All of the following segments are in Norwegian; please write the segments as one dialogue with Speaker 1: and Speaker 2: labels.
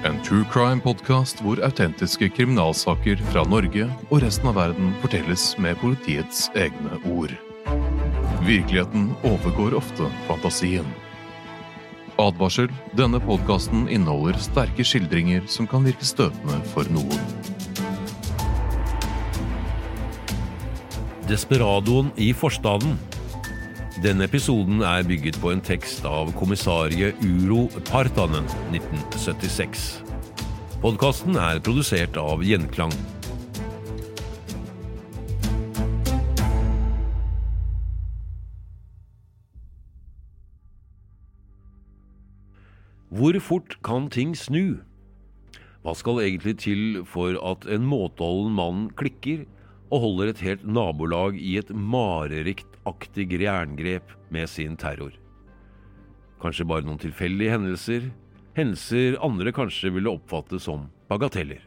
Speaker 1: En true crime-podkast hvor autentiske kriminalsaker fra Norge og resten av verden fortelles med politiets egne ord. Virkeligheten overgår ofte fantasien. Advarsel. Denne podkasten inneholder sterke skildringer som kan virke støtende for noen.
Speaker 2: Desperadoen i forstaden. Denne episoden er bygget på en tekst av kommissarie Uro Partanen 1976. Podkasten er produsert av Gjenklang. Hvor fort kan ting snu? Hva skal egentlig til for at en måteholden mann klikker og holder et helt nabolag i et marerittaktig jerngrep med sin terror? Kanskje bare noen tilfeldige hendelser, hendelser andre kanskje ville oppfatte som bagateller.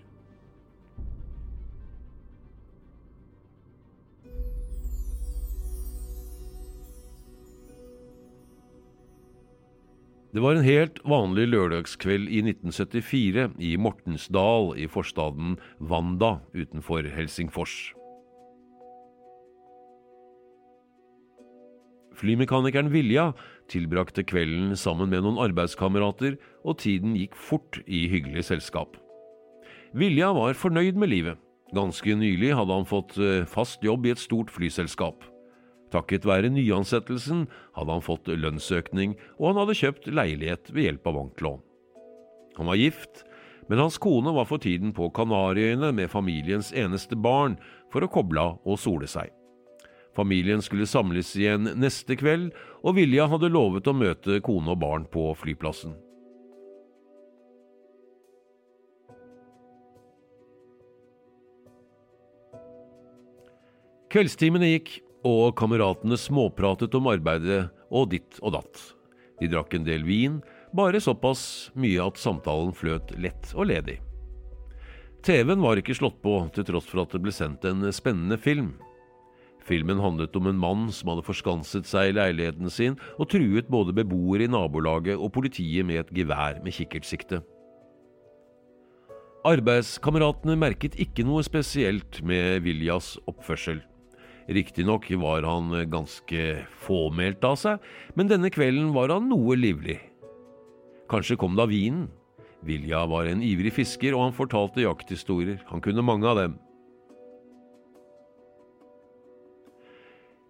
Speaker 2: Det var en helt vanlig lørdagskveld i 1974 i Mortensdal i forstaden Vanda utenfor Helsingfors. Flymekanikeren Vilja tilbrakte kvelden sammen med noen arbeidskamerater, og tiden gikk fort i hyggelig selskap. Vilja var fornøyd med livet. Ganske nylig hadde han fått eh, fast jobb i et stort flyselskap. Takket være nyansettelsen hadde han fått lønnsøkning, og han hadde kjøpt leilighet ved hjelp av banklån. Han var gift, men hans kone var for tiden på Kanariøyene med familiens eneste barn for å koble av og sole seg. Familien skulle samles igjen neste kveld, og Vilja hadde lovet å møte kone og barn på flyplassen. Kveldstimene gikk, og kameratene småpratet om arbeidet og ditt og datt. De drakk en del vin, bare såpass mye at samtalen fløt lett og ledig. TV-en var ikke slått på, til tross for at det ble sendt en spennende film. Filmen handlet om en mann som hadde forskanset seg i leiligheten sin og truet både beboere i nabolaget og politiet med et gevær med kikkertsikte. Arbeidskameratene merket ikke noe spesielt med Viljas oppførsel. Riktignok var han ganske fåmælt av seg, men denne kvelden var han noe livlig. Kanskje kom det av vinen. Vilja var en ivrig fisker, og han fortalte jakthistorier. Han kunne mange av dem.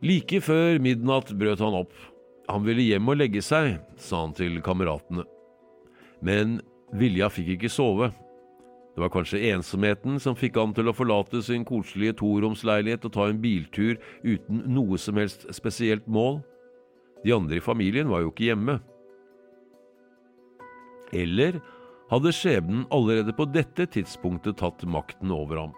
Speaker 2: Like før midnatt brøt han opp. Han ville hjem og legge seg, sa han til kameratene. Men Vilja fikk ikke sove. Det var kanskje ensomheten som fikk han til å forlate sin koselige toromsleilighet og ta en biltur uten noe som helst spesielt mål. De andre i familien var jo ikke hjemme. Eller hadde skjebnen allerede på dette tidspunktet tatt makten over ham?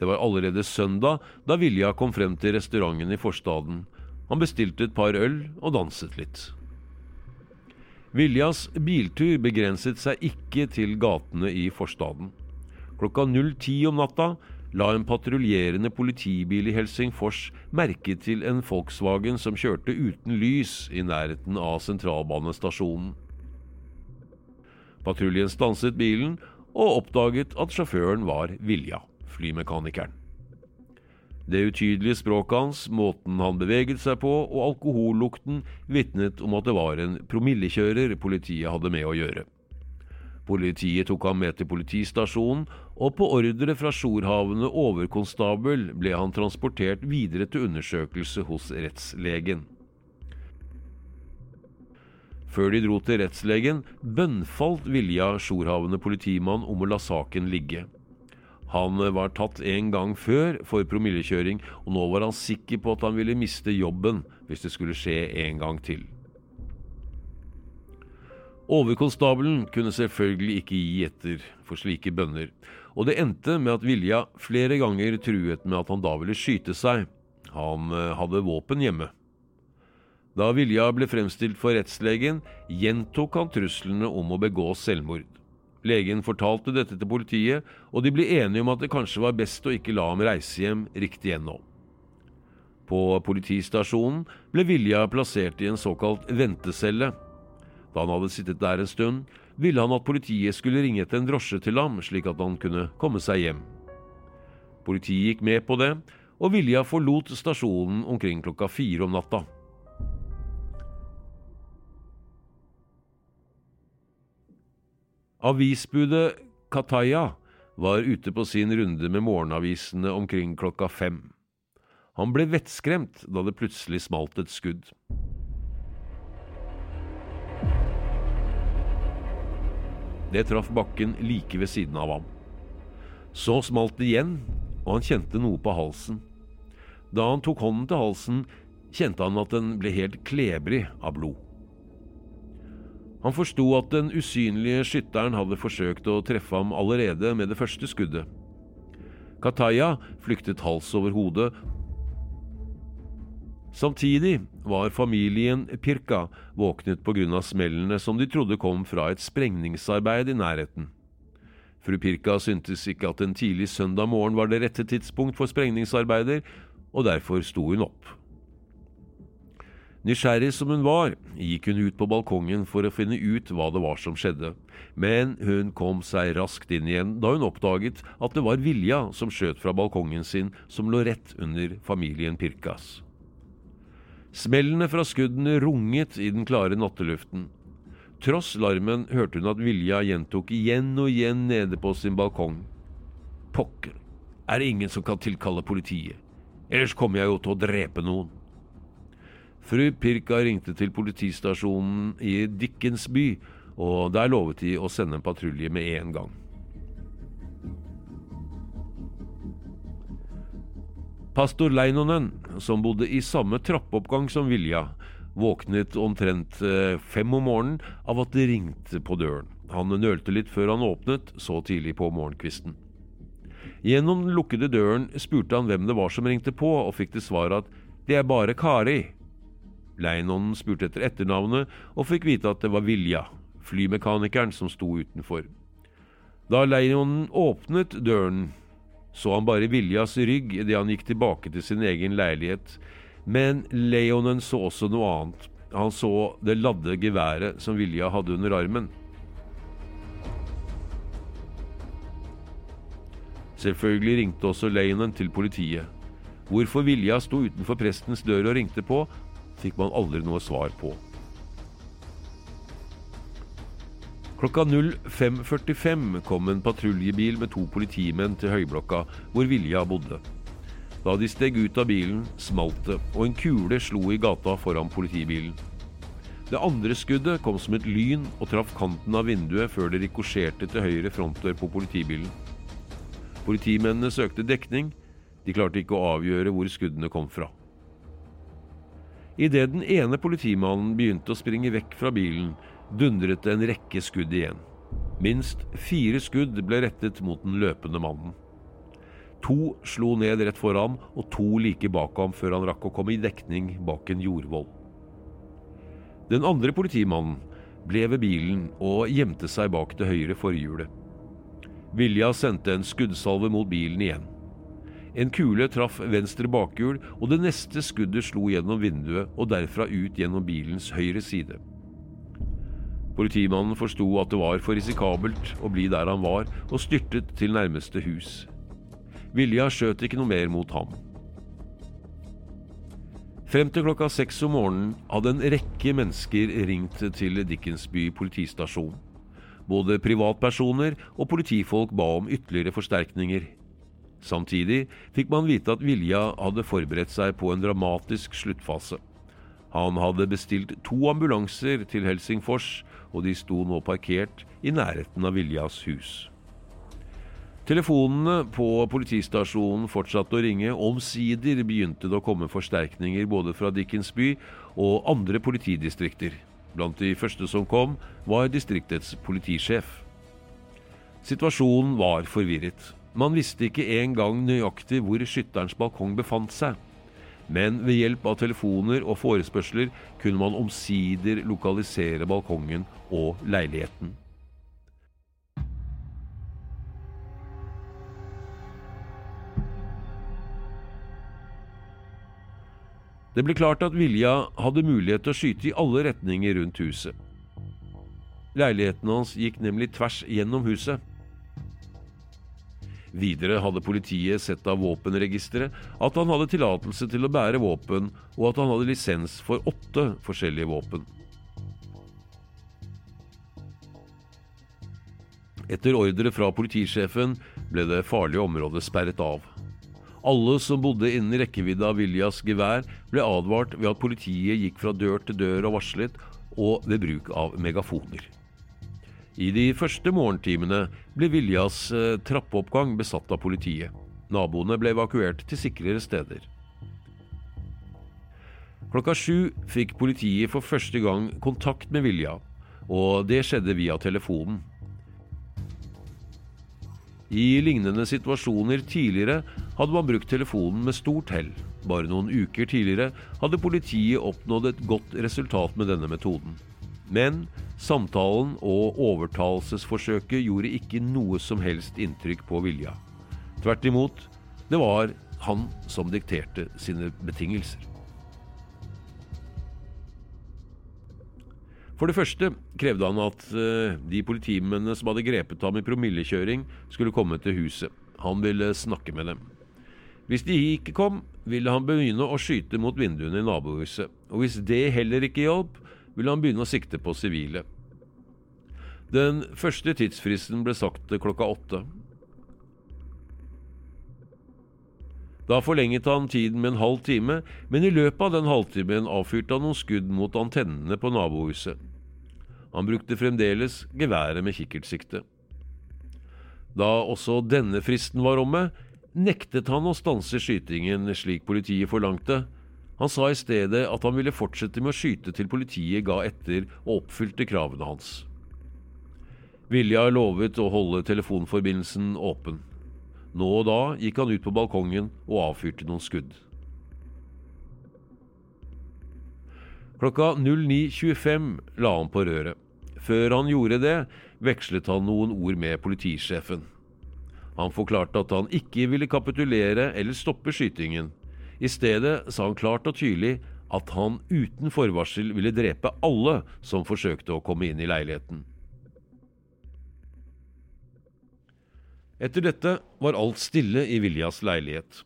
Speaker 2: Det var allerede søndag da Vilja kom frem til restauranten i forstaden. Han bestilte et par øl og danset litt. Viljas biltur begrenset seg ikke til gatene i forstaden. Klokka 010 om natta la en patruljerende politibil i Helsingfors merke til en Volkswagen som kjørte uten lys i nærheten av sentralbanestasjonen. Patruljen stanset bilen og oppdaget at sjåføren var Vilja flymekanikeren. Det utydelige språket hans, måten han beveget seg på og alkohollukten vitnet om at det var en promillekjører politiet hadde med å gjøre. Politiet tok ham med til politistasjonen, og på ordre fra Sjorhavende overkonstabel ble han transportert videre til undersøkelse hos rettslegen. Før de dro til rettslegen, bønnfalt Vilja Sjorhavende politimann om å la saken ligge. Han var tatt en gang før for promillekjøring, og nå var han sikker på at han ville miste jobben hvis det skulle skje en gang til. Overkonstabelen kunne selvfølgelig ikke gi etter for slike bønner, og det endte med at Vilja flere ganger truet med at han da ville skyte seg. Han eh, hadde våpen hjemme. Da Vilja ble fremstilt for rettslegen, gjentok han truslene om å begå selvmord. Legen fortalte dette til politiet, og de ble enige om at det kanskje var best å ikke la ham reise hjem riktig ennå. På politistasjonen ble Vilja plassert i en såkalt ventecelle. Da han hadde sittet der en stund, ville han at politiet skulle ringe etter en drosje til ham, slik at han kunne komme seg hjem. Politiet gikk med på det, og Vilja forlot stasjonen omkring klokka fire om natta. Avisbudet Kataya var ute på sin runde med morgenavisene omkring klokka fem. Han ble vettskremt da det plutselig smalt et skudd. Det traff bakken like ved siden av ham. Så smalt det igjen, og han kjente noe på halsen. Da han tok hånden til halsen, kjente han at den ble helt klebrig av blod. Han forsto at den usynlige skytteren hadde forsøkt å treffe ham allerede med det første skuddet. Kataya flyktet hals over hode. Samtidig var familien Pirka våknet av smellene som de trodde kom fra et sprengningsarbeid i nærheten. Fru Pirka syntes ikke at en tidlig søndag morgen var det rette tidspunkt for sprengningsarbeider, og derfor sto hun opp. Nysgjerrig som hun var, gikk hun ut på balkongen for å finne ut hva det var som skjedde, men hun kom seg raskt inn igjen da hun oppdaget at det var Vilja som skjøt fra balkongen sin, som lå rett under familien Pirkas. Smellene fra skuddene runget i den klare natteluften. Tross larmen hørte hun at Vilja gjentok igjen og igjen nede på sin balkong. Pokker, er det ingen som kan tilkalle politiet? Ellers kommer jeg jo til å drepe noen. Fru Pirka ringte til politistasjonen i Dickensby, og der lovet de å sende en patrulje med en gang. Pastor Leinonen, som bodde i samme trappeoppgang som Vilja, våknet omtrent eh, fem om morgenen av at det ringte på døren. Han nølte litt før han åpnet, så tidlig på morgenkvisten. Gjennom den lukkede døren spurte han hvem det var som ringte på, og fikk til svar at det er bare Kari. Leinonen spurte etter etternavnet og fikk vite at det var Vilja, flymekanikeren som sto utenfor. Da Leinonen åpnet døren, så han bare Viljas rygg idet han gikk tilbake til sin egen leilighet, men Leonen så også noe annet. Han så det ladde geværet som Vilja hadde under armen. Selvfølgelig ringte også Leonen til politiet. Hvorfor Vilja sto utenfor prestens dør og ringte på, fikk man aldri noe svar på. Klokka 05.45 kom en patruljebil med to politimenn til høyblokka hvor Vilja bodde. Da de steg ut av bilen, smalt det, og en kule slo i gata foran politibilen. Det andre skuddet kom som et lyn og traff kanten av vinduet før det rikosjerte til høyre frontdør på politibilen. Politimennene søkte dekning. De klarte ikke å avgjøre hvor skuddene kom fra. Idet den ene politimannen begynte å springe vekk fra bilen, dundret det en rekke skudd igjen. Minst fire skudd ble rettet mot den løpende mannen. To slo ned rett foran, og to like bak ham før han rakk å komme i dekning bak en jordvoll. Den andre politimannen ble ved bilen og gjemte seg bak det høyre forhjulet. Vilja sendte en skuddsalve mot bilen igjen. En kule traff venstre bakhjul, og det neste skuddet slo gjennom vinduet og derfra ut gjennom bilens høyre side. Politimannen forsto at det var for risikabelt å bli der han var, og styrtet til nærmeste hus. Vilja skjøt ikke noe mer mot ham. Frem til klokka seks om morgenen hadde en rekke mennesker ringt til Dickensby politistasjon. Både privatpersoner og politifolk ba om ytterligere forsterkninger. Samtidig fikk man vite at Vilja hadde forberedt seg på en dramatisk sluttfase. Han hadde bestilt to ambulanser til Helsingfors, og de sto nå parkert i nærheten av Viljas hus. Telefonene på politistasjonen fortsatte å ringe, omsider begynte det å komme forsterkninger både fra Dickensby og andre politidistrikter. Blant de første som kom, var distriktets politisjef. Situasjonen var forvirret. Man visste ikke engang nøyaktig hvor skytterens balkong befant seg. Men ved hjelp av telefoner og forespørsler kunne man omsider lokalisere balkongen og leiligheten. Det ble klart at Vilja hadde mulighet til å skyte i alle retninger rundt huset. Leiligheten hans gikk nemlig tvers gjennom huset. Videre hadde politiet sett av våpenregisteret at han hadde tillatelse til å bære våpen, og at han hadde lisens for åtte forskjellige våpen. Etter ordre fra politisjefen ble det farlige området sperret av. Alle som bodde innen rekkevidde av Viljas gevær, ble advart ved at politiet gikk fra dør til dør og varslet, og ved bruk av megafoner. I de første morgentimene ble Viljas eh, trappeoppgang besatt av politiet. Naboene ble evakuert til sikrere steder. Klokka sju fikk politiet for første gang kontakt med Vilja, og det skjedde via telefonen. I lignende situasjoner tidligere hadde man brukt telefonen med stort hell. Bare noen uker tidligere hadde politiet oppnådd et godt resultat med denne metoden. Men samtalen og overtalelsesforsøket gjorde ikke noe som helst inntrykk på Vilja. Tvert imot, det var han som dikterte sine betingelser. For det første krevde han at uh, de politimennene som hadde grepet ham i promillekjøring, skulle komme til huset. Han ville snakke med dem. Hvis de ikke kom, ville han begynne å skyte mot vinduene i nabohuset. Og hvis det heller ikke hjalp, ville han begynne å sikte på sivile. Den første tidsfristen ble sagt klokka åtte. Da forlenget han tiden med en halv time, men i løpet av den halvtimen avfyrte han noen skudd mot antennene på nabohuset. Han brukte fremdeles geværet med kikkertsikte. Da også denne fristen var omme, nektet han å stanse skytingen slik politiet forlangte. Han sa i stedet at han ville fortsette med å skyte til politiet ga etter og oppfylte kravene hans. Vilja lovet å holde telefonforbindelsen åpen. Nå og da gikk han ut på balkongen og avfyrte noen skudd. Klokka 09.25 la han på røret. Før han gjorde det, vekslet han noen ord med politisjefen. Han forklarte at han ikke ville kapitulere eller stoppe skytingen. I stedet sa han klart og tydelig at han uten forvarsel ville drepe alle som forsøkte å komme inn i leiligheten. Etter dette var alt stille i Viljas leilighet.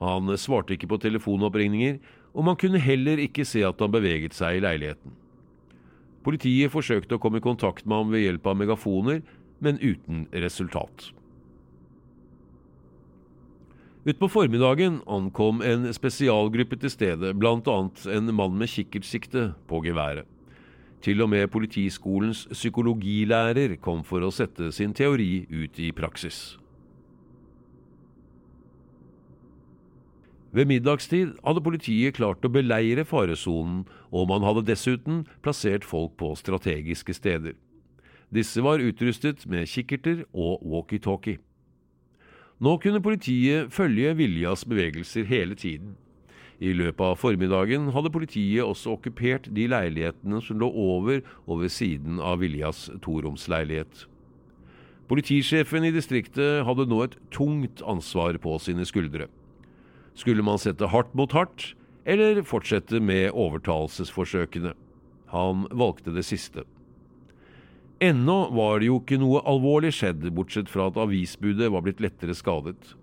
Speaker 2: Han svarte ikke på telefonoppringninger, og man kunne heller ikke se at han beveget seg i leiligheten. Politiet forsøkte å komme i kontakt med ham ved hjelp av megafoner, men uten resultat. Utpå formiddagen ankom en spesialgruppe til stedet, bl.a. en mann med kikkertsikte på geværet. Til og med Politiskolens psykologilærer kom for å sette sin teori ut i praksis. Ved middagstid hadde politiet klart å beleire faresonen, og man hadde dessuten plassert folk på strategiske steder. Disse var utrustet med kikkerter og walkietalkie. Nå kunne politiet følge Viljas bevegelser hele tiden. I løpet av formiddagen hadde politiet også okkupert de leilighetene som lå over og ved siden av Viljas toromsleilighet. Politisjefen i distriktet hadde nå et tungt ansvar på sine skuldre. Skulle man sette hardt mot hardt, eller fortsette med overtalelsesforsøkene? Han valgte det siste. Ennå var det jo ikke noe alvorlig skjedd, bortsett fra at avisbudet var blitt lettere skadet.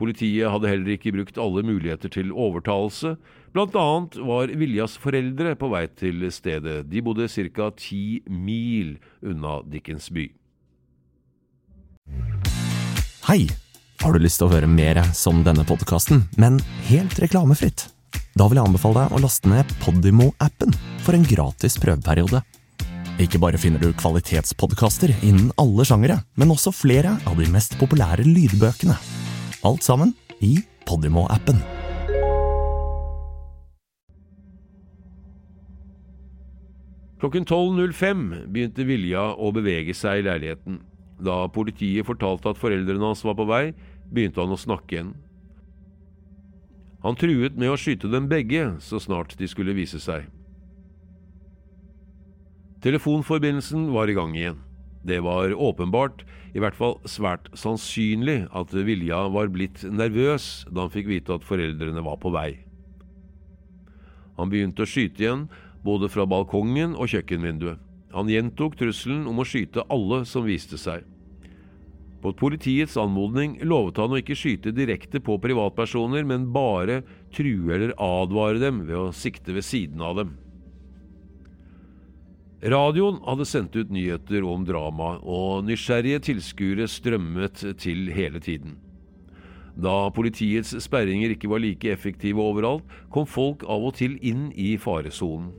Speaker 2: Politiet hadde heller ikke brukt alle muligheter til overtalelse. Blant annet var Viljas foreldre på vei til stedet. De bodde ca. ti mil unna Dickens by.
Speaker 3: Hei! Har du lyst til å høre mer som denne podkasten, men helt reklamefritt? Da vil jeg anbefale deg å laste ned Podimo-appen for en gratis prøveperiode. Ikke bare finner du kvalitetspodkaster innen alle sjangere, men også flere av de mest populære lydbøkene. Alt sammen i Podimo-appen.
Speaker 2: Klokken 12.05 begynte Vilja å bevege seg i leiligheten. Da politiet fortalte at foreldrene hans var på vei, begynte han å snakke igjen. Han truet med å skyte dem begge så snart de skulle vise seg. Telefonforbindelsen var i gang igjen. Det var åpenbart, i hvert fall svært sannsynlig, at Vilja var blitt nervøs da han fikk vite at foreldrene var på vei. Han begynte å skyte igjen, både fra balkongen og kjøkkenvinduet. Han gjentok trusselen om å skyte alle som viste seg. På politiets anmodning lovet han å ikke skyte direkte på privatpersoner, men bare true eller advare dem ved å sikte ved siden av dem. Radioen hadde sendt ut nyheter om dramaet, og nysgjerrige tilskuere strømmet til hele tiden. Da politiets sperringer ikke var like effektive overalt, kom folk av og til inn i faresonen.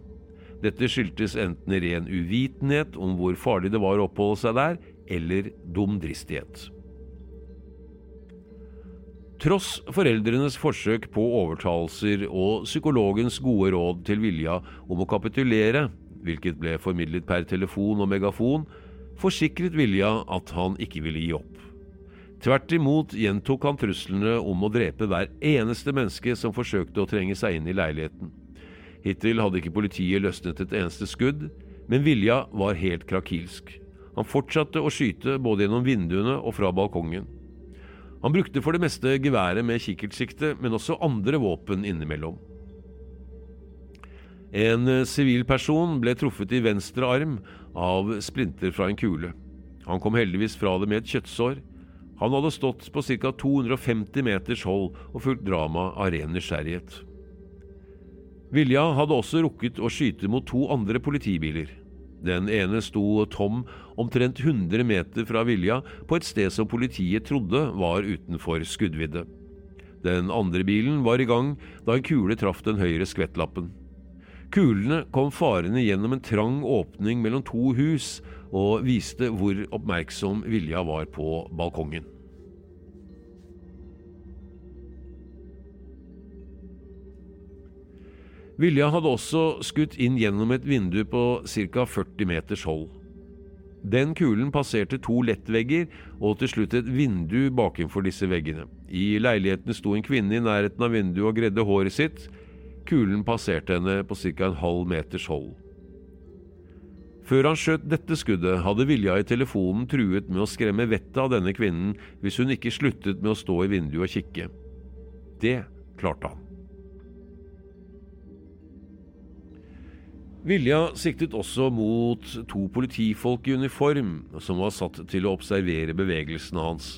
Speaker 2: Dette skyldtes enten ren uvitenhet om hvor farlig det var å oppholde seg der, eller dumdristighet. Tross foreldrenes forsøk på overtalelser og psykologens gode råd til Vilja om å kapitulere, hvilket ble formidlet per telefon og megafon, forsikret Vilja at han ikke ville gi opp. Tvert imot gjentok han truslene om å drepe hver eneste menneske som forsøkte å trenge seg inn i leiligheten. Hittil hadde ikke politiet løsnet et eneste skudd, men Vilja var helt krakilsk. Han fortsatte å skyte både gjennom vinduene og fra balkongen. Han brukte for det meste geværet med kikkertsikte, men også andre våpen innimellom. En sivil person ble truffet i venstre arm av splinter fra en kule. Han kom heldigvis fra det med et kjøttsår. Han hadde stått på ca. 250 meters hold og fulgt dramaet av ren nysgjerrighet. Vilja hadde også rukket å skyte mot to andre politibiler. Den ene sto tom omtrent 100 meter fra Vilja, på et sted som politiet trodde var utenfor skuddvidde. Den andre bilen var i gang da en kule traff den høyre skvettlappen. Kulene kom farende gjennom en trang åpning mellom to hus og viste hvor oppmerksom Vilja var på balkongen. Vilja hadde også skutt inn gjennom et vindu på ca. 40 meters hold. Den kulen passerte to lettvegger og til slutt et vindu bakenfor disse veggene. I leiligheten sto en kvinne i nærheten av vinduet og gredde håret sitt. Kulen passerte henne på ca. en halv meters hold. Før han skjøt dette skuddet, hadde Vilja i telefonen truet med å skremme vettet av denne kvinnen hvis hun ikke sluttet med å stå i vinduet og kikke. Det klarte han. Vilja siktet også mot to politifolk i uniform som var satt til å observere bevegelsene hans.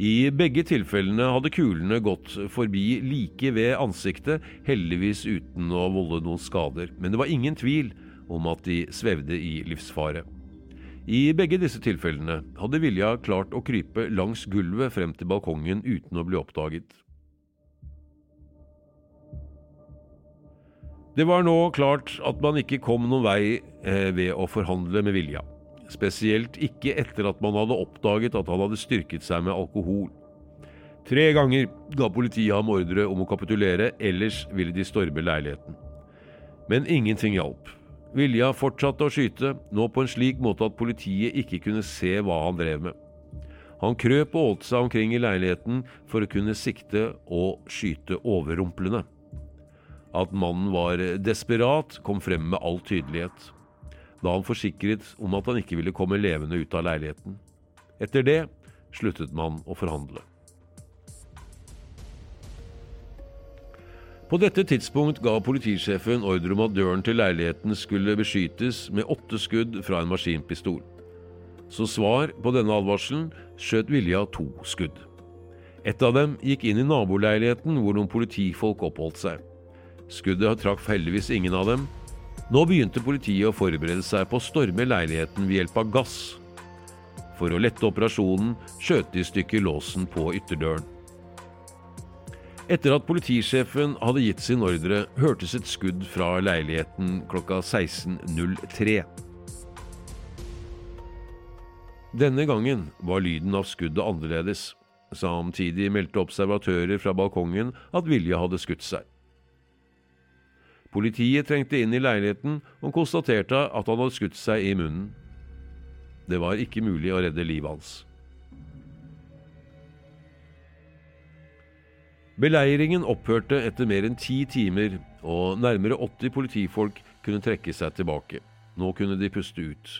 Speaker 2: I begge tilfellene hadde kulene gått forbi like ved ansiktet, heldigvis uten å volde noen skader, men det var ingen tvil om at de svevde i livsfare. I begge disse tilfellene hadde Vilja klart å krype langs gulvet frem til balkongen uten å bli oppdaget. Det var nå klart at man ikke kom noen vei eh, ved å forhandle med Vilja. Spesielt ikke etter at man hadde oppdaget at han hadde styrket seg med alkohol. Tre ganger ga politiet ham ordre om å kapitulere, ellers ville de storme leiligheten. Men ingenting hjalp. Vilja fortsatte å skyte, nå på en slik måte at politiet ikke kunne se hva han drev med. Han krøp og ålte seg omkring i leiligheten for å kunne sikte og skyte overrumplende. At mannen var desperat, kom frem med all tydelighet, da han forsikret om at han ikke ville komme levende ut av leiligheten. Etter det sluttet man å forhandle. På dette tidspunkt ga politisjefen ordre om at døren til leiligheten skulle beskytes med åtte skudd fra en maskinpistol. Som svar på denne advarselen skjøt Vilja to skudd. Et av dem gikk inn i naboleiligheten hvor noen politifolk oppholdt seg. Skuddet traff heldigvis ingen av dem. Nå begynte politiet å forberede seg på å storme leiligheten ved hjelp av gass. For å lette operasjonen skjøt de i stykker låsen på ytterdøren. Etter at politisjefen hadde gitt sin ordre, hørtes et skudd fra leiligheten klokka 16.03. Denne gangen var lyden av skuddet annerledes. Samtidig meldte observatører fra balkongen at Vilja hadde skutt seg. Politiet trengte inn i leiligheten og konstaterte at han hadde skutt seg i munnen. Det var ikke mulig å redde livet hans. Beleiringen opphørte etter mer enn ti timer, og nærmere 80 politifolk kunne trekke seg tilbake. Nå kunne de puste ut.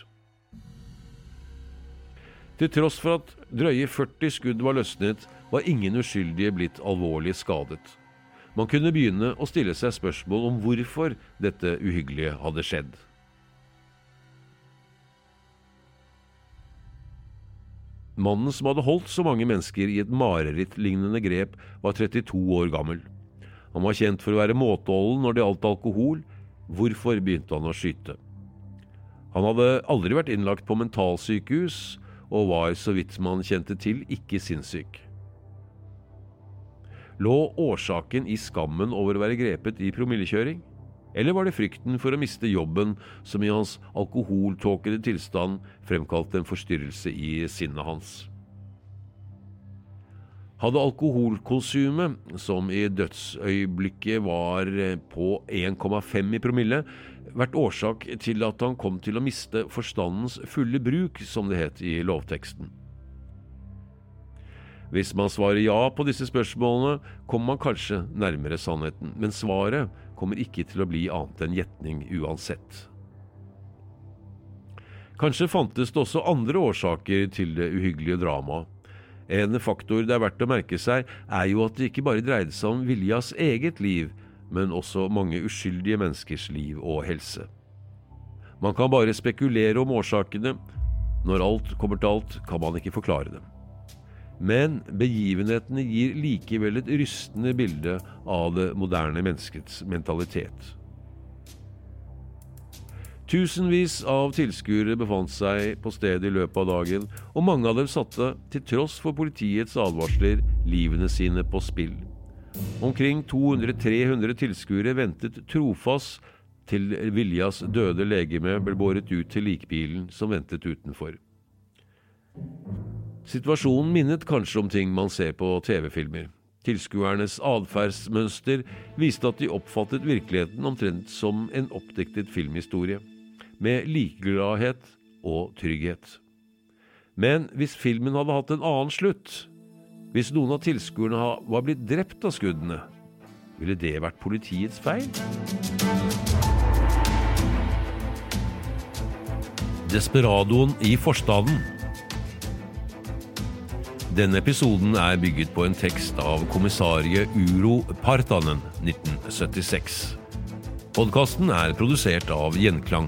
Speaker 2: Til tross for at drøye 40 skudd var løsnet, var ingen uskyldige blitt alvorlig skadet. Man kunne begynne å stille seg spørsmål om hvorfor dette uhyggelige hadde skjedd. Mannen som hadde holdt så mange mennesker i et marerittlignende grep, var 32 år gammel. Han var kjent for å være måteholden når det gjaldt alkohol. Hvorfor begynte han å skyte? Han hadde aldri vært innlagt på mentalsykehus, og var, så vidt man kjente til, ikke sinnssyk. Lå årsaken i skammen over å være grepet i promillekjøring? Eller var det frykten for å miste jobben som i hans alkoholtåkede tilstand fremkalte en forstyrrelse i sinnet hans? Hadde alkoholkonsumet, som i dødsøyeblikket var på 1,5 i promille, vært årsak til at han kom til å miste forstandens fulle bruk, som det het i lovteksten? Hvis man svarer ja på disse spørsmålene, kommer man kanskje nærmere sannheten, men svaret kommer ikke til å bli annet enn gjetning uansett. Kanskje fantes det også andre årsaker til det uhyggelige dramaet. En faktor det er verdt å merke seg, er jo at det ikke bare dreide seg om Viljas eget liv, men også mange uskyldige menneskers liv og helse. Man kan bare spekulere om årsakene. Når alt kommer til alt, kan man ikke forklare dem. Men begivenhetene gir likevel et rystende bilde av det moderne menneskets mentalitet. Tusenvis av tilskuere befant seg på stedet i løpet av dagen, og mange av dem satte, til tross for politiets advarsler, livene sine på spill. Omkring 200-300 tilskuere ventet trofast til Viljas døde legeme ble båret ut til likbilen som ventet utenfor. Situasjonen minnet kanskje om ting man ser på TV-filmer. Tilskuernes atferdsmønster viste at de oppfattet virkeligheten omtrent som en oppdiktet filmhistorie med likegladhet og trygghet. Men hvis filmen hadde hatt en annen slutt, hvis noen av tilskuerne var blitt drept av skuddene, ville det vært politiets feil? Desperadoen i forstaden. Denne episoden er bygget på en tekst av kommissarie Uro Partanen 1976. Podkasten er produsert av
Speaker 4: Gjenklang.